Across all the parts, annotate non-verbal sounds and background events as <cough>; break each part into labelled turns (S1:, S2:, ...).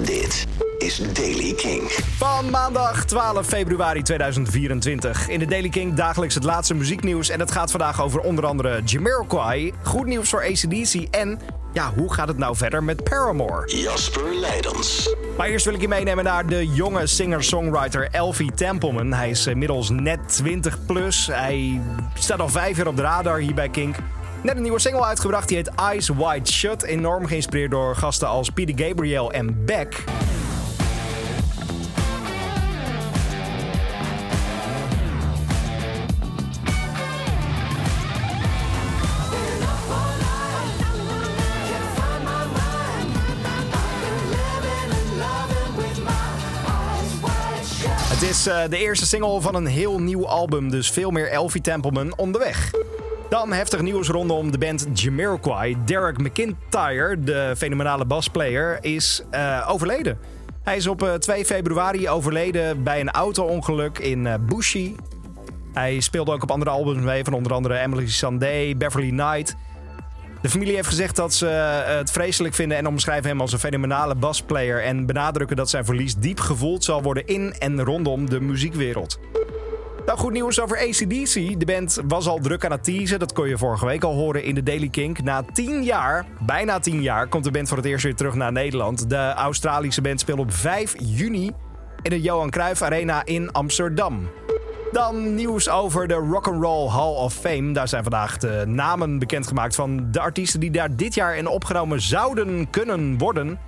S1: Dit is Daily King.
S2: Van maandag 12 februari 2024. In de Daily King dagelijks het laatste muzieknieuws. En het gaat vandaag over onder andere Jamiroquai. Goed nieuws voor ACDC. En ja, hoe gaat het nou verder met Paramore?
S1: Jasper Leidens.
S2: Maar eerst wil ik je meenemen naar de jonge singer-songwriter Elfie Templeman. Hij is inmiddels net 20 plus. Hij staat al vijf jaar op de radar hier bij Kink. Net een nieuwe single uitgebracht, die heet Eyes Wide Shut. Enorm geïnspireerd door gasten als Peter Gabriel en Beck. Het is eh, de eerste single van een heel nieuw album, dus veel meer Elfie Templeman onderweg. Dan heftig nieuws rondom de band Jamiroquai. Derek McIntyre, de fenomenale basplayer, is eh, overleden. Hij is op eh, 2 februari overleden bij een auto-ongeluk in uh, Bushi. Hij speelde ook op andere albums mee, van onder andere Emily Sandé, Beverly Knight. De familie heeft gezegd dat ze het vreselijk vinden en omschrijven hem als een fenomenale basplayer. En benadrukken dat zijn verlies diep gevoeld zal worden in en rondom de muziekwereld. Nou, goed nieuws over ACDC. De band was al druk aan het teasen. Dat kon je vorige week al horen in de Daily Kink. Na tien jaar, bijna tien jaar, komt de band voor het eerst weer terug naar Nederland. De Australische band speelt op 5 juni in de Johan Cruijff Arena in Amsterdam. Dan nieuws over de Rock'n'Roll Hall of Fame. Daar zijn vandaag de namen bekendgemaakt van de artiesten die daar dit jaar in opgenomen zouden kunnen worden.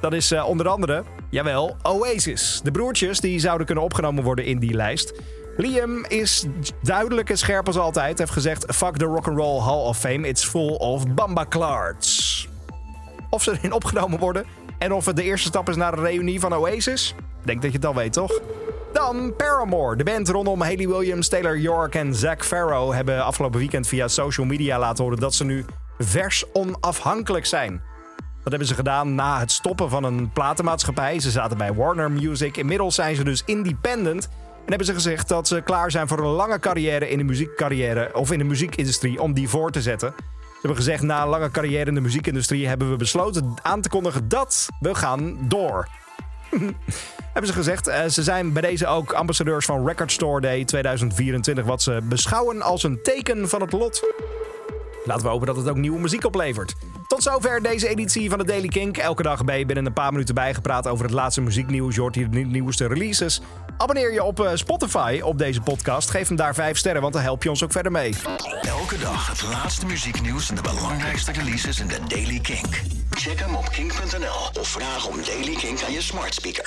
S2: Dat is uh, onder andere, jawel, Oasis. De broertjes die zouden kunnen opgenomen worden in die lijst. Liam is duidelijk en scherp als altijd. Heeft gezegd: Fuck the Rock'n'Roll Hall of Fame, it's full of bambaclards. Of ze erin opgenomen worden en of het de eerste stap is naar een reunie van Oasis? Denk dat je het al weet, toch? Dan Paramore. De band rondom Haley Williams, Taylor York en Zac Farrow hebben afgelopen weekend via social media laten horen dat ze nu vers onafhankelijk zijn. Dat hebben ze gedaan na het stoppen van een platenmaatschappij. Ze zaten bij Warner Music. Inmiddels zijn ze dus independent. En hebben ze gezegd dat ze klaar zijn voor een lange carrière in de muziekcarrière of in de muziekindustrie om die voor te zetten. Ze hebben gezegd, na een lange carrière in de muziekindustrie hebben we besloten aan te kondigen dat we gaan door. <laughs> hebben ze gezegd. Uh, ze zijn bij deze ook ambassadeurs van Record Store Day 2024, wat ze beschouwen als een teken van het lot. Laten we hopen dat het ook nieuwe muziek oplevert. Tot zover deze editie van de Daily Kink. Elke dag ben je binnen een paar minuten bijgepraat over het laatste muzieknieuws. Je hoort hier de nieuwste releases. Abonneer je op Spotify op deze podcast. Geef hem daar 5 sterren, want dan help je ons ook verder mee.
S1: Elke dag het laatste muzieknieuws en de belangrijkste releases in de Daily Kink. Check hem op kink.nl of vraag om Daily Kink aan je smart speaker.